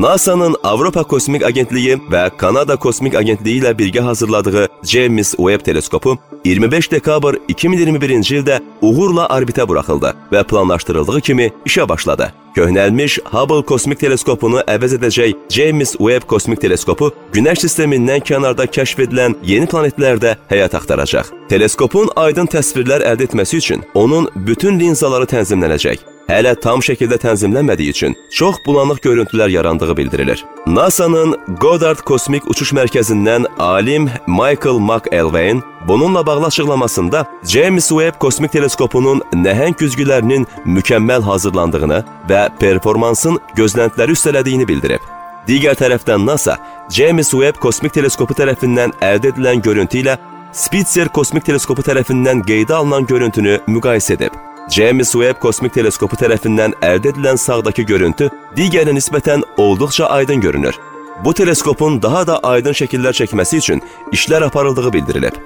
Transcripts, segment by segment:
NASA'nın Avropa Kosmik Agentliyi və Kanada Kosmik Agentliyi ilə birgə hazırladığı James Webb teleskopu 25 dekabr 2021-ci ildə uğurla orbitə buraxıldı və planlaşdırıldığı kimi işə başladı. Köhnəlmiş Hubble kosmik teleskopunu əvəz edəcək James Webb kosmik teleskopu Günəş sistemindən kənarda kəşf edilən yeni planetlərdə həyat axtaracaq. Teleskopun aydın təsvirlər əldə etməsi üçün onun bütün linzaları tənzimlənəcək. Hələ tam şəkildə tənzimlənmədiyi üçün çox bulanıq görüntülər yarandığı bildirilir. NASA-nın Goddard Kosmik Uçuş Mərkəzindən alim Michael McElwain bununla bağlı açıqlamasında James Webb kosmik teleskopunun nəhəng güzgülərinin mükəmməl hazırlandığını və performansın gözləntiləri üstələdiyini bildirib. Digər tərəfdən NASA James Webb kosmik teleskopu tərəfindən əldə edilən görüntü ilə Spitzer kosmik teleskopu tərəfindən qeydə alınan görüntünü müqayisə edib. James Webb kosmik teleskopu tərəfindən əldə edilən sağdakı görüntü digərinə nisbətən olduqca aydın görünür. Bu teleskopun daha da aydın şəkillər çəkməsi üçün işlər aparıldığı bildirilib.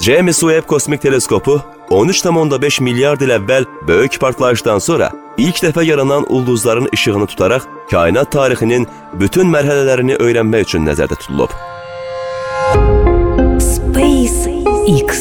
James Webb kosmik teleskopu 13,5 milyard il əvvəl böyük partlayışdan sonra ilk dəfə yaranan ulduzların işığını tutaraq kainat tarixinin bütün mərhələlərini öyrənmək üçün nəzərdə tutulub. Space X